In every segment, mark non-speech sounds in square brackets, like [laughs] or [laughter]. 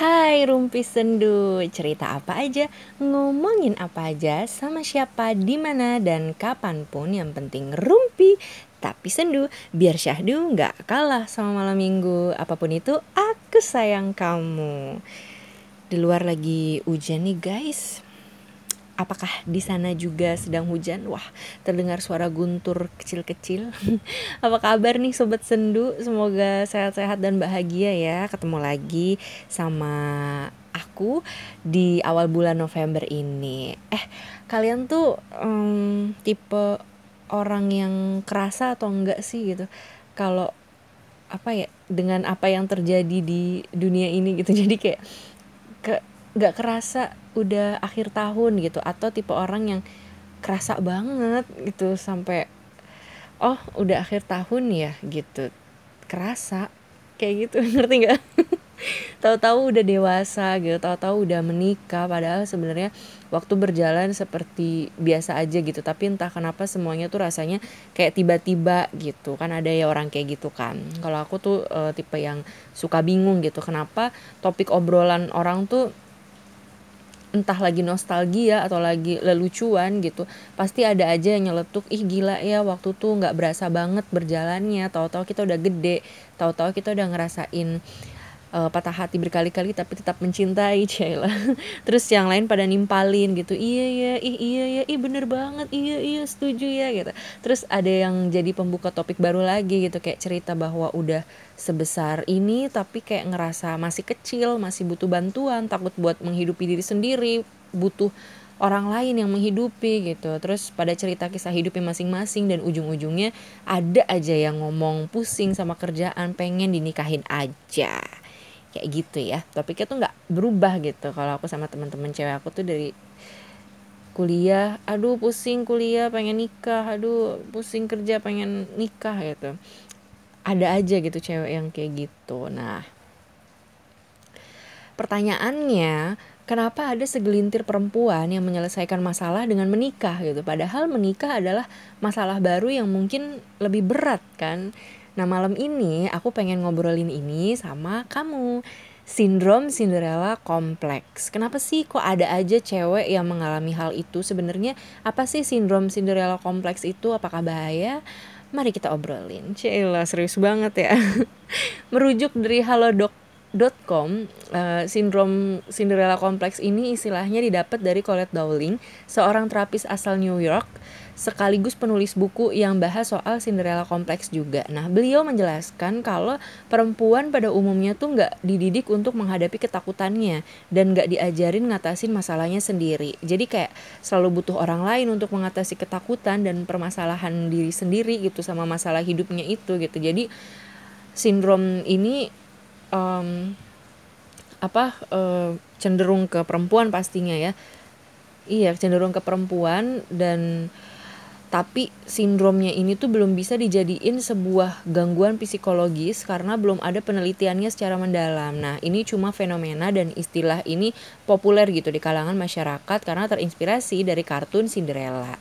Hai Rumpi Sendu, cerita apa aja, ngomongin apa aja, sama siapa, di mana dan kapan pun yang penting Rumpi tapi sendu. Biar syahdu nggak kalah sama malam minggu. Apa pun itu aku sayang kamu. Di luar lagi hujan nih guys Apakah di sana juga sedang hujan? Wah, terdengar suara guntur kecil-kecil. [laughs] Apa kabar nih sobat sendu? Semoga sehat-sehat dan bahagia ya. Ketemu lagi sama aku di awal bulan November ini. Eh, kalian tuh um, tipe orang yang kerasa atau enggak sih gitu? Kalau apa ya dengan apa yang terjadi di dunia ini gitu. [laughs] Jadi kayak nggak kerasa udah akhir tahun gitu atau tipe orang yang kerasa banget gitu sampai oh udah akhir tahun ya gitu. Kerasa kayak gitu. [laughs] Ngerti nggak? Tahu-tahu udah dewasa gitu tahu-tahu udah menikah padahal sebenarnya waktu berjalan seperti biasa aja gitu. Tapi entah kenapa semuanya tuh rasanya kayak tiba-tiba gitu. Kan ada ya orang kayak gitu kan. Kalau aku tuh e, tipe yang suka bingung gitu kenapa topik obrolan orang tuh entah lagi nostalgia atau lagi lelucuan gitu pasti ada aja yang nyeletuk ih gila ya waktu tuh nggak berasa banget berjalannya tahu-tahu kita udah gede tahu-tahu kita udah ngerasain uh, patah hati berkali-kali tapi tetap mencintai Cila [laughs] terus yang lain pada nimpalin gitu iya ya ih iya ya ih bener banget iya iya setuju ya gitu. Terus ada yang jadi pembuka topik baru lagi gitu kayak cerita bahwa udah sebesar ini tapi kayak ngerasa masih kecil masih butuh bantuan takut buat menghidupi diri sendiri butuh orang lain yang menghidupi gitu. Terus pada cerita kisah hidupnya masing-masing dan ujung-ujungnya ada aja yang ngomong pusing sama kerjaan pengen dinikahin aja kayak gitu ya. Topiknya tuh nggak berubah gitu. Kalau aku sama teman-teman cewek aku tuh dari kuliah aduh pusing kuliah pengen nikah. Aduh pusing kerja pengen nikah gitu. Ada aja gitu cewek yang kayak gitu. Nah pertanyaannya kenapa ada segelintir perempuan yang menyelesaikan masalah dengan menikah gitu? Padahal menikah adalah masalah baru yang mungkin lebih berat kan Nah malam ini aku pengen ngobrolin ini sama kamu Sindrom Cinderella kompleks. Kenapa sih kok ada aja cewek yang mengalami hal itu? Sebenarnya apa sih sindrom Cinderella kompleks itu? Apakah bahaya? Mari kita obrolin. Cila serius banget ya. [laughs] Merujuk dari halodoc.com, uh, sindrom Cinderella kompleks ini istilahnya didapat dari Colette Dowling, seorang terapis asal New York sekaligus penulis buku yang bahas soal Cinderella kompleks juga. Nah, beliau menjelaskan kalau perempuan pada umumnya tuh nggak dididik untuk menghadapi ketakutannya dan nggak diajarin ngatasin masalahnya sendiri. Jadi kayak selalu butuh orang lain untuk mengatasi ketakutan dan permasalahan diri sendiri gitu sama masalah hidupnya itu gitu. Jadi sindrom ini um, apa uh, cenderung ke perempuan pastinya ya. Iya, cenderung ke perempuan dan tapi sindromnya ini tuh belum bisa dijadiin sebuah gangguan psikologis karena belum ada penelitiannya secara mendalam. Nah, ini cuma fenomena dan istilah ini populer gitu di kalangan masyarakat karena terinspirasi dari kartun Cinderella.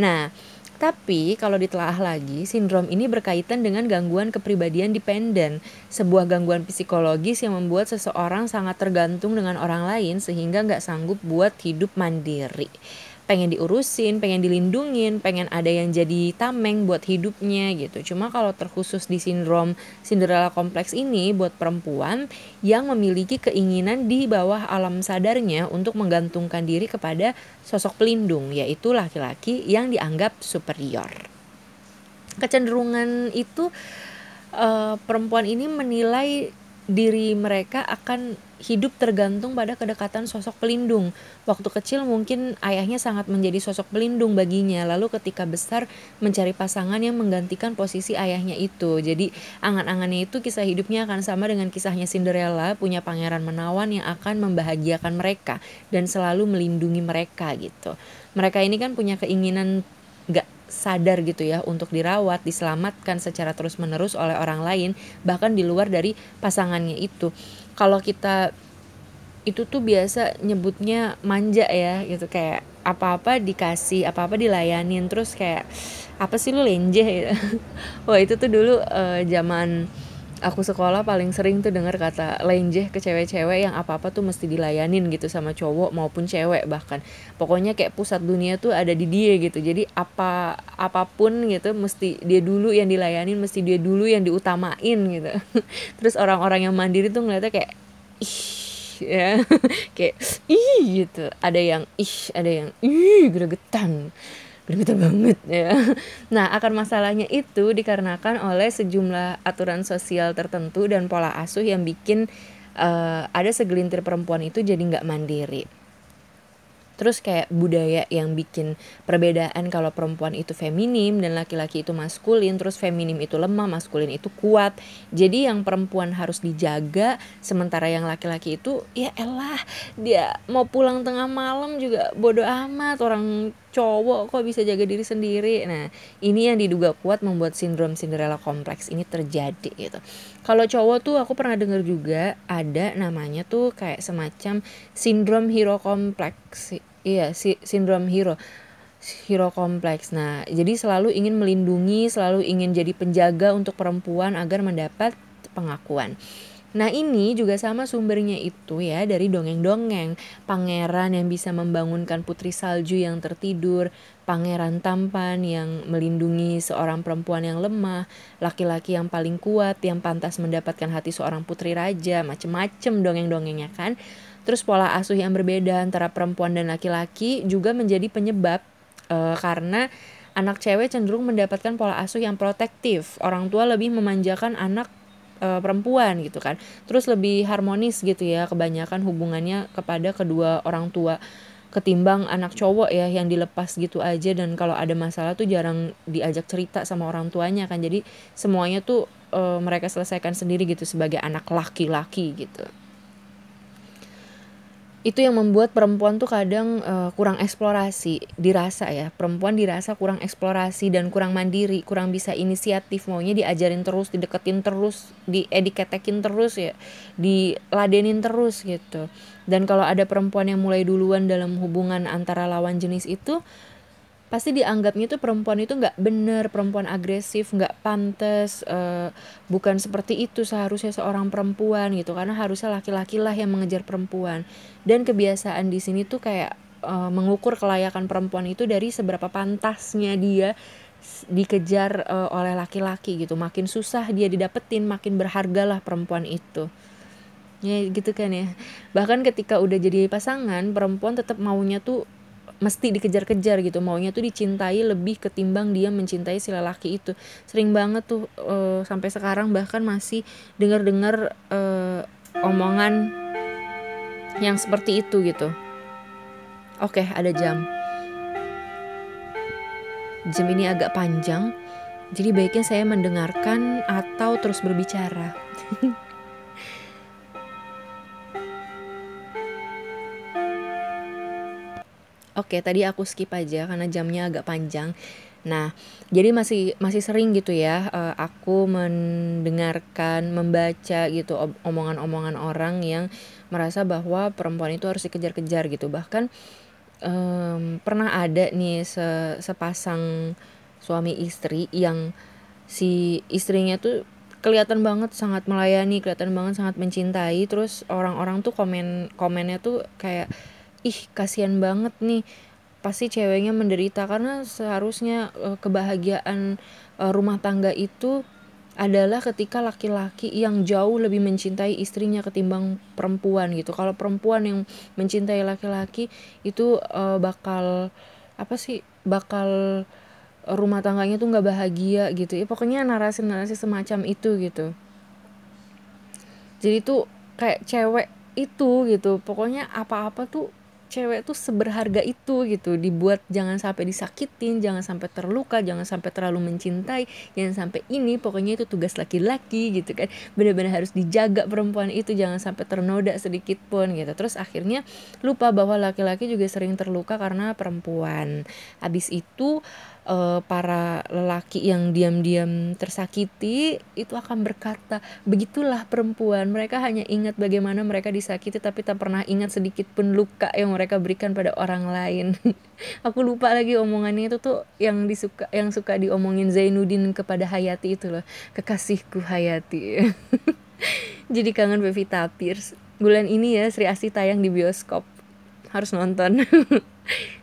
Nah, tapi kalau ditelaah lagi, sindrom ini berkaitan dengan gangguan kepribadian dependen, sebuah gangguan psikologis yang membuat seseorang sangat tergantung dengan orang lain sehingga nggak sanggup buat hidup mandiri pengen diurusin, pengen dilindungin, pengen ada yang jadi tameng buat hidupnya gitu. Cuma kalau terkhusus di sindrom Cinderella kompleks ini buat perempuan yang memiliki keinginan di bawah alam sadarnya untuk menggantungkan diri kepada sosok pelindung, yaitu laki-laki yang dianggap superior. Kecenderungan itu uh, perempuan ini menilai diri mereka akan hidup tergantung pada kedekatan sosok pelindung. Waktu kecil mungkin ayahnya sangat menjadi sosok pelindung baginya, lalu ketika besar mencari pasangan yang menggantikan posisi ayahnya itu. Jadi angan-angannya itu kisah hidupnya akan sama dengan kisahnya Cinderella, punya pangeran menawan yang akan membahagiakan mereka dan selalu melindungi mereka gitu. Mereka ini kan punya keinginan gak sadar gitu ya untuk dirawat, diselamatkan secara terus-menerus oleh orang lain, bahkan di luar dari pasangannya itu. Kalau kita itu tuh biasa nyebutnya manja ya gitu kayak apa-apa dikasih, apa-apa dilayanin terus kayak apa sih lu lenje gitu. [laughs] Wah, itu tuh dulu uh, zaman aku sekolah paling sering tuh denger kata lenjeh ke cewek-cewek yang apa-apa tuh mesti dilayanin gitu sama cowok maupun cewek bahkan. Pokoknya kayak pusat dunia tuh ada di dia gitu. Jadi apa apa pun gitu mesti dia dulu yang dilayanin mesti dia dulu yang diutamain gitu. [laughs] Terus orang-orang yang mandiri tuh ngeliatnya kayak ih ya. [laughs] Kayak ih gitu. Ada yang ih ada yang ih gregetan gregetan banget ya. [laughs] Nah, akar masalahnya itu dikarenakan oleh sejumlah aturan sosial tertentu dan pola asuh yang bikin uh, ada segelintir perempuan itu jadi nggak mandiri terus kayak budaya yang bikin perbedaan kalau perempuan itu feminim dan laki-laki itu maskulin terus feminim itu lemah maskulin itu kuat jadi yang perempuan harus dijaga sementara yang laki-laki itu ya elah dia mau pulang tengah malam juga bodoh amat orang cowok kok bisa jaga diri sendiri nah ini yang diduga kuat membuat sindrom Cinderella kompleks ini terjadi gitu kalau cowok tuh aku pernah dengar juga ada namanya tuh kayak semacam sindrom hero kompleks iya si sindrom hero hero kompleks. Nah, jadi selalu ingin melindungi, selalu ingin jadi penjaga untuk perempuan agar mendapat pengakuan. Nah ini juga sama sumbernya itu ya dari dongeng-dongeng Pangeran yang bisa membangunkan putri salju yang tertidur Pangeran tampan yang melindungi seorang perempuan yang lemah Laki-laki yang paling kuat yang pantas mendapatkan hati seorang putri raja Macem-macem dongeng-dongengnya kan Terus pola asuh yang berbeda antara perempuan dan laki-laki juga menjadi penyebab uh, karena anak cewek cenderung mendapatkan pola asuh yang protektif. Orang tua lebih memanjakan anak uh, perempuan gitu kan. Terus lebih harmonis gitu ya kebanyakan hubungannya kepada kedua orang tua ketimbang anak cowok ya yang dilepas gitu aja. Dan kalau ada masalah tuh jarang diajak cerita sama orang tuanya kan. Jadi semuanya tuh uh, mereka selesaikan sendiri gitu sebagai anak laki-laki gitu itu yang membuat perempuan tuh kadang uh, kurang eksplorasi dirasa ya. Perempuan dirasa kurang eksplorasi dan kurang mandiri kurang bisa inisiatif. Maunya diajarin terus dideketin terus diediketekin terus ya diladenin terus gitu. Dan kalau ada perempuan yang mulai duluan dalam hubungan antara lawan jenis itu pasti dianggapnya tuh perempuan itu nggak bener perempuan agresif nggak pantas uh, bukan seperti itu seharusnya seorang perempuan gitu. Karena harusnya laki-laki lah yang mengejar perempuan. Dan kebiasaan di sini tuh kayak uh, mengukur kelayakan perempuan itu dari seberapa pantasnya dia dikejar uh, oleh laki-laki gitu. Makin susah dia didapetin makin berhargalah perempuan itu. Ya gitu kan ya. Bahkan ketika udah jadi pasangan perempuan tetap maunya tuh mesti dikejar-kejar gitu. Maunya tuh dicintai lebih ketimbang dia mencintai si lelaki itu. Sering banget tuh uh, sampai sekarang bahkan masih dengar-dengar uh, omongan yang seperti itu gitu. Oke ada jam. Jam ini agak panjang jadi baiknya saya mendengarkan atau terus berbicara [laughs] Oke, tadi aku skip aja karena jamnya agak panjang. Nah, jadi masih masih sering gitu ya, uh, aku mendengarkan, membaca gitu omongan-omongan orang yang merasa bahwa perempuan itu harus dikejar-kejar gitu. Bahkan, um, pernah ada nih se sepasang suami istri yang si istrinya tuh kelihatan banget sangat melayani, kelihatan banget sangat mencintai, terus orang-orang tuh komen komennya tuh kayak ih kasihan banget nih pasti ceweknya menderita karena seharusnya uh, kebahagiaan uh, rumah tangga itu adalah ketika laki-laki yang jauh lebih mencintai istrinya ketimbang perempuan gitu. Kalau perempuan yang mencintai laki-laki itu uh, bakal apa sih? Bakal rumah tangganya tuh nggak bahagia gitu. Ya pokoknya narasi-narasi semacam itu gitu. Jadi tuh kayak cewek itu gitu. Pokoknya apa-apa tuh cewek tuh seberharga itu gitu. Dibuat jangan sampai disakitin jangan sampai terluka jangan sampai terlalu mencintai jangan sampai ini pokoknya itu tugas laki-laki gitu kan. Benar-benar harus dijaga perempuan itu jangan sampai ternoda sedikit pun gitu. Terus akhirnya lupa bahwa laki-laki juga sering terluka karena perempuan. Habis itu uh, para lelaki yang diam-diam tersakiti itu akan berkata, "Begitulah perempuan, mereka hanya ingat bagaimana mereka disakiti tapi tak pernah ingat sedikit pun luka yang mereka berikan pada orang lain." [laughs] Aku lupa lagi omongannya itu tuh yang disuka yang suka diomongin Zainuddin kepada Hayati itu loh, "Kekasihku Hayati." [laughs] Jadi kangen Pevita Pierce. Bulan ini ya Sri Asih tayang di bioskop. Harus nonton. [laughs]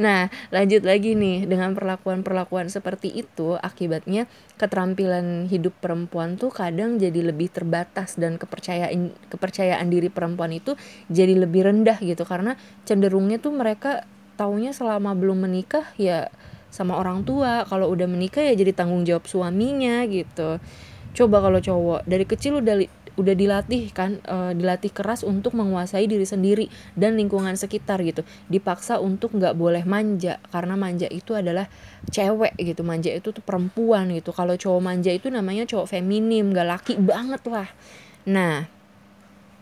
Nah, lanjut lagi nih. Dengan perlakuan-perlakuan seperti itu akibatnya keterampilan hidup perempuan tuh kadang jadi lebih terbatas dan kepercayaan kepercayaan diri perempuan itu jadi lebih rendah gitu. Karena cenderungnya tuh mereka taunya selama belum menikah ya sama orang tua, kalau udah menikah ya jadi tanggung jawab suaminya gitu. Coba kalau cowok dari kecil udah udah dilatih kan uh, dilatih keras untuk menguasai diri sendiri dan lingkungan sekitar gitu. Dipaksa untuk nggak boleh manja karena manja itu adalah cewek gitu. Manja itu tuh perempuan gitu. Kalau cowok manja itu namanya cowok feminim gak laki banget lah. Nah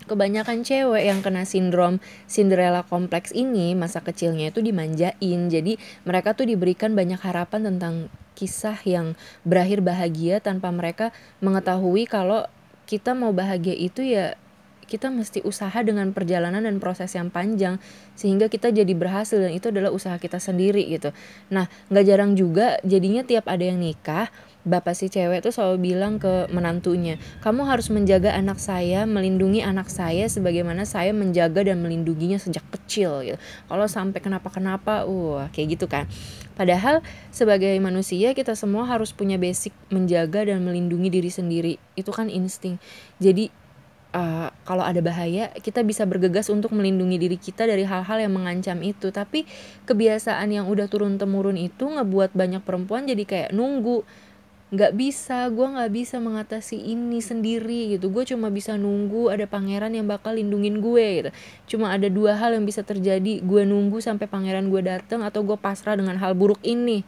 kebanyakan cewek yang kena sindrom Cinderella kompleks ini masa kecilnya itu dimanjain. Jadi mereka tuh diberikan banyak harapan tentang kisah yang berakhir bahagia tanpa mereka mengetahui kalau kita mau bahagia itu ya kita mesti usaha dengan perjalanan dan proses yang panjang sehingga kita jadi berhasil dan itu adalah usaha kita sendiri gitu. Nah nggak jarang juga jadinya tiap ada yang nikah bapak si cewek tuh selalu bilang ke menantunya kamu harus menjaga anak saya melindungi anak saya sebagaimana saya menjaga dan melindunginya sejak kecil gitu. Kalau sampai kenapa-kenapa, uh kayak gitu kan. Padahal sebagai manusia kita semua harus punya basic menjaga dan melindungi diri sendiri. Itu kan insting. Jadi uh, kalau ada bahaya kita bisa bergegas untuk melindungi diri kita dari hal-hal yang mengancam itu. Tapi kebiasaan yang udah turun temurun itu ngebuat banyak perempuan jadi kayak nunggu nggak bisa gue nggak bisa mengatasi ini sendiri gitu. Gue cuma bisa nunggu ada pangeran yang bakal lindungin gue gitu. Cuma ada dua hal yang bisa terjadi. Gue nunggu sampai pangeran gue datang atau gue pasrah dengan hal buruk ini.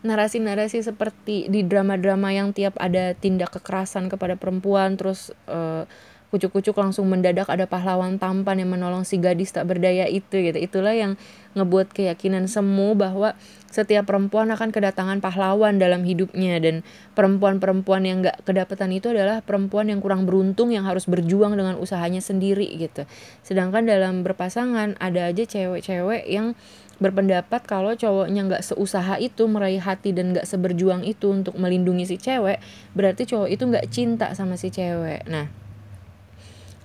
Narasi-narasi seperti di drama-drama yang tiap ada tindak kekerasan kepada perempuan terus uh, kucuk-kucuk langsung mendadak ada pahlawan tampan yang menolong si gadis tak berdaya itu gitu. Itulah yang ngebuat keyakinan semu bahwa setiap perempuan akan kedatangan pahlawan dalam hidupnya. Dan perempuan-perempuan yang gak kedapatan itu adalah perempuan yang kurang beruntung yang harus berjuang dengan usahanya sendiri gitu. Sedangkan dalam berpasangan ada aja cewek-cewek yang berpendapat kalau cowoknya nggak seusaha itu meraih hati dan nggak seberjuang itu untuk melindungi si cewek berarti cowok itu nggak cinta sama si cewek. Nah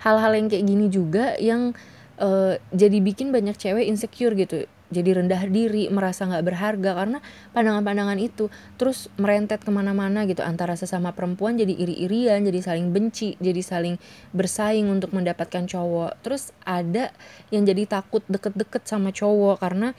hal-hal yang kayak gini juga yang uh, jadi bikin banyak cewek insecure gitu. Jadi rendah diri merasa nggak berharga karena pandangan-pandangan itu. Terus merentet ke mana-mana gitu antara sesama perempuan jadi iri-irian jadi saling benci jadi saling bersaing untuk mendapatkan cowok. Terus ada yang jadi takut deket-deket sama cowok karena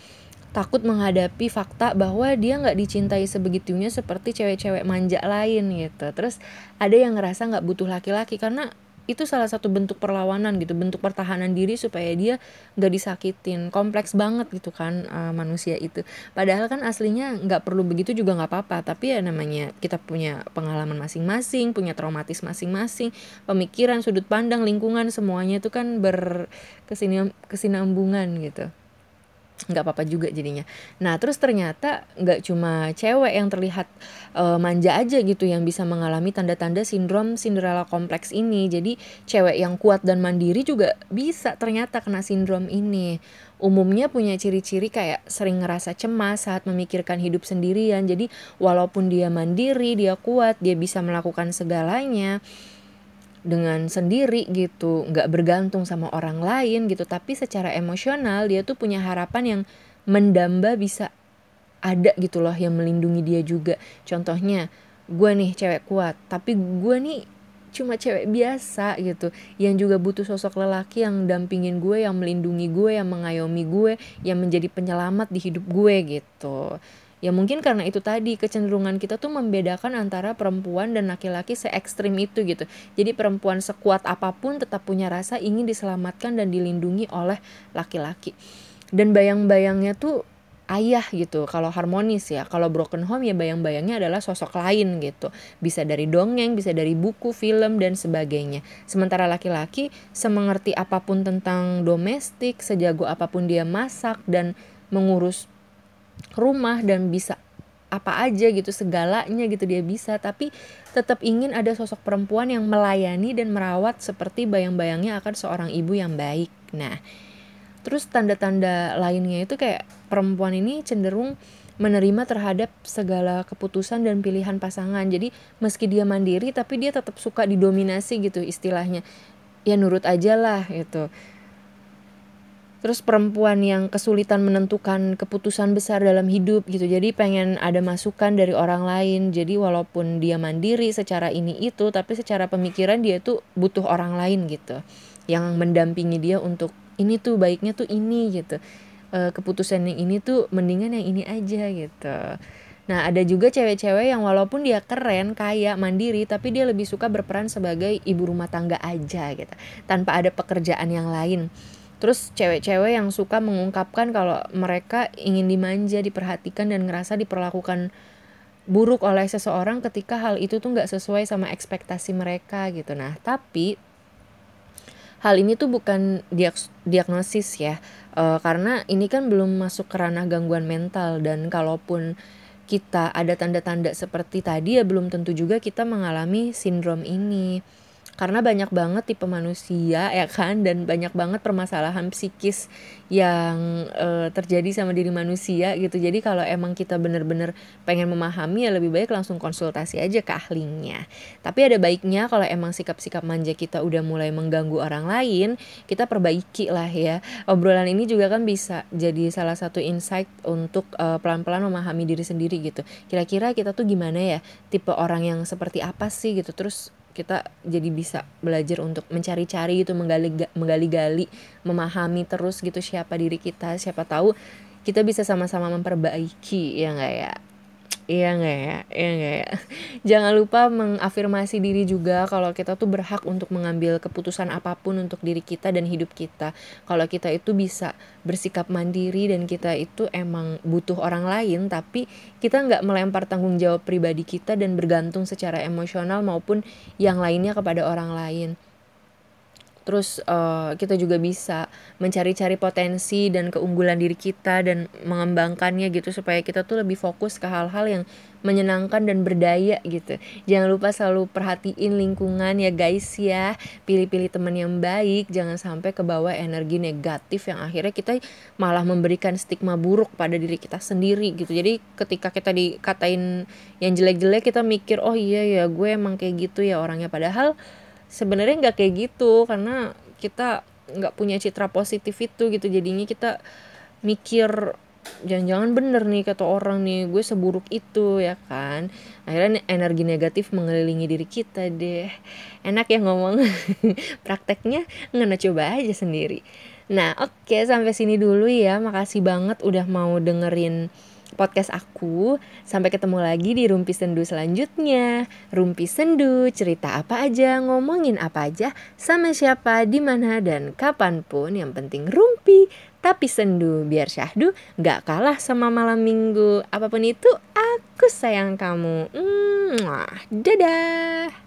takut menghadapi fakta bahwa dia nggak dicintai sebegitunya seperti cewek-cewek manja lain gitu. Terus ada yang ngerasa nggak butuh laki-laki karena itu salah satu bentuk perlawanan gitu bentuk pertahanan diri supaya dia gak disakitin. Kompleks banget gitu kan uh, manusia itu. Padahal kan aslinya nggak perlu begitu juga nggak apa-apa tapi ya namanya kita punya pengalaman masing-masing punya traumatis masing-masing pemikiran sudut pandang lingkungan semuanya itu kan berkesinambungan gitu nggak apa-apa juga jadinya. Nah terus ternyata nggak cuma cewek yang terlihat uh, manja aja gitu yang bisa mengalami tanda-tanda sindrom Cinderella kompleks ini. Jadi cewek yang kuat dan mandiri juga bisa ternyata kena sindrom ini. Umumnya punya ciri-ciri kayak sering ngerasa cemas saat memikirkan hidup sendirian. Jadi walaupun dia mandiri, dia kuat, dia bisa melakukan segalanya dengan sendiri gitu nggak bergantung sama orang lain gitu. Tapi secara emosional dia tuh punya harapan yang mendamba bisa ada gitu loh yang melindungi dia juga. Contohnya gue nih cewek kuat tapi gue nih cuma cewek biasa gitu. Yang juga butuh sosok lelaki yang dampingin gue yang melindungi gue yang mengayomi gue yang menjadi penyelamat di hidup gue gitu Ya mungkin karena itu tadi kecenderungan kita tuh membedakan antara perempuan dan laki-laki se ekstrim itu gitu. Jadi perempuan sekuat apa pun tetap punya rasa ingin diselamatkan dan dilindungi oleh laki-laki. Dan bayang-bayangnya tuh ayah gitu kalau harmonis ya kalau broken home ya bayang-bayangnya adalah sosok lain gitu bisa dari dongeng bisa dari buku film dan sebagainya sementara laki-laki semengerti apa pun tentang domestik sejago apa pun dia masak dan mengurus rumah dan bisa apa aja gitu segalanya gitu dia bisa tapi tetap ingin ada sosok perempuan yang melayani dan merawat seperti bayang-bayangnya akan seorang ibu yang baik nah terus tanda-tanda lainnya itu kayak perempuan ini cenderung menerima terhadap segala keputusan dan pilihan pasangan. Jadi meski dia mandiri tapi dia tetap suka didominasi gitu istilahnya. Ya nurut aja lah gitu. Terus perempuan yang kesulitan menentukan keputusan besar dalam hidup gitu. Jadi pengen ada masukan dari orang lain. Jadi walaupun dia mandiri secara ini itu tapi secara pemikiran dia tuh butuh orang lain gitu. Yang mendampingi dia untuk ini tuh baiknya tuh ini gitu uh, keputusan yang ini tuh mendingan yang ini aja gitu. Nah, ada juga cewek-cewek yang walaupun dia keren, kaya, mandiri, tapi dia lebih suka berperan sebagai ibu rumah tangga aja gitu, tanpa ada pekerjaan yang lain. Terus cewek-cewek yang suka mengungkapkan kalau mereka ingin dimanja, diperhatikan dan ngerasa diperlakukan buruk oleh seseorang ketika hal itu tuh nggak sesuai sama ekspektasi mereka gitu. Nah, tapi hal ini tuh bukan diagnosis ya uh, karena ini kan belum masuk ke ranah gangguan mental dan kalaupun kita ada tanda-tanda seperti tadi ya belum tentu juga kita mengalami sindrom ini karena banyak banget tipe manusia ya kan? Dan banyak banget permasalahan psikis yang uh, terjadi sama diri manusia gitu. Jadi kalau emang kita bener-bener pengen memahami ya lebih baik langsung konsultasi aja ke ahlinya. Tapi ada baiknya kalau emang sikap-sikap manja kita udah mulai mengganggu orang lain kita perbaiki lah ya. Obrolan ini juga kan bisa jadi salah satu insight untuk uh, pelan-pelan memahami diri sendiri gitu. Kira-kira kita tuh gimana ya? Tipe orang yang seperti apa sih gitu? Terus kita jadi bisa belajar untuk mencari-cari itu menggali menggali-gali memahami terus gitu siapa diri kita siapa tahu kita bisa sama-sama memperbaiki ya enggak ya Iya nggak ya? Iya nggak ya? [laughs] Jangan lupa mengafirmasi diri juga kalau kita tuh berhak untuk mengambil keputusan apa pun untuk diri kita dan hidup kita. Kalau kita itu bisa bersikap mandiri dan kita itu emang butuh orang lain, tapi kita nggak melempar tanggung jawab pribadi kita dan bergantung secara emosional maupun yang lainnya kepada orang lain terus uh, kita juga bisa mencari-cari potensi dan keunggulan diri kita dan mengembangkannya gitu supaya kita tuh lebih fokus ke hal-hal yang menyenangkan dan berdaya gitu. Jangan lupa selalu perhatiin lingkungan ya guys ya. Pilih-pilih teman yang baik jangan sampai ke bawah energi negatif yang akhirnya kita malah memberikan stigma buruk pada diri kita sendiri gitu. Jadi ketika kita dikatain yang jelek-jelek kita mikir oh iya ya gue emang kayak gitu ya orangnya. Padahal sebenarnya nggak kayak gitu karena kita nggak punya citra positif itu gitu. Jadinya kita mikir jangan-jangan bener nih kata orang nih gue seburuk itu ya kan. Akhirnya energi negatif mengelilingi diri kita deh. Enak ya ngomong. [laughs] Prakteknya nggak coba aja sendiri. Nah oke okay, sampai sini dulu ya. Makasih banget udah mau dengerin podcast aku. Sampai ketemu lagi di Rumpi Sendu selanjutnya. Rumpi Sendu, cerita apa aja, ngomongin apa aja, sama siapa, di mana dan kapan pun. Yang penting rumpi, tapi sendu. Biar syahdu gak kalah sama malam minggu. Apa pun itu, aku sayang kamu. Mwah, dadah.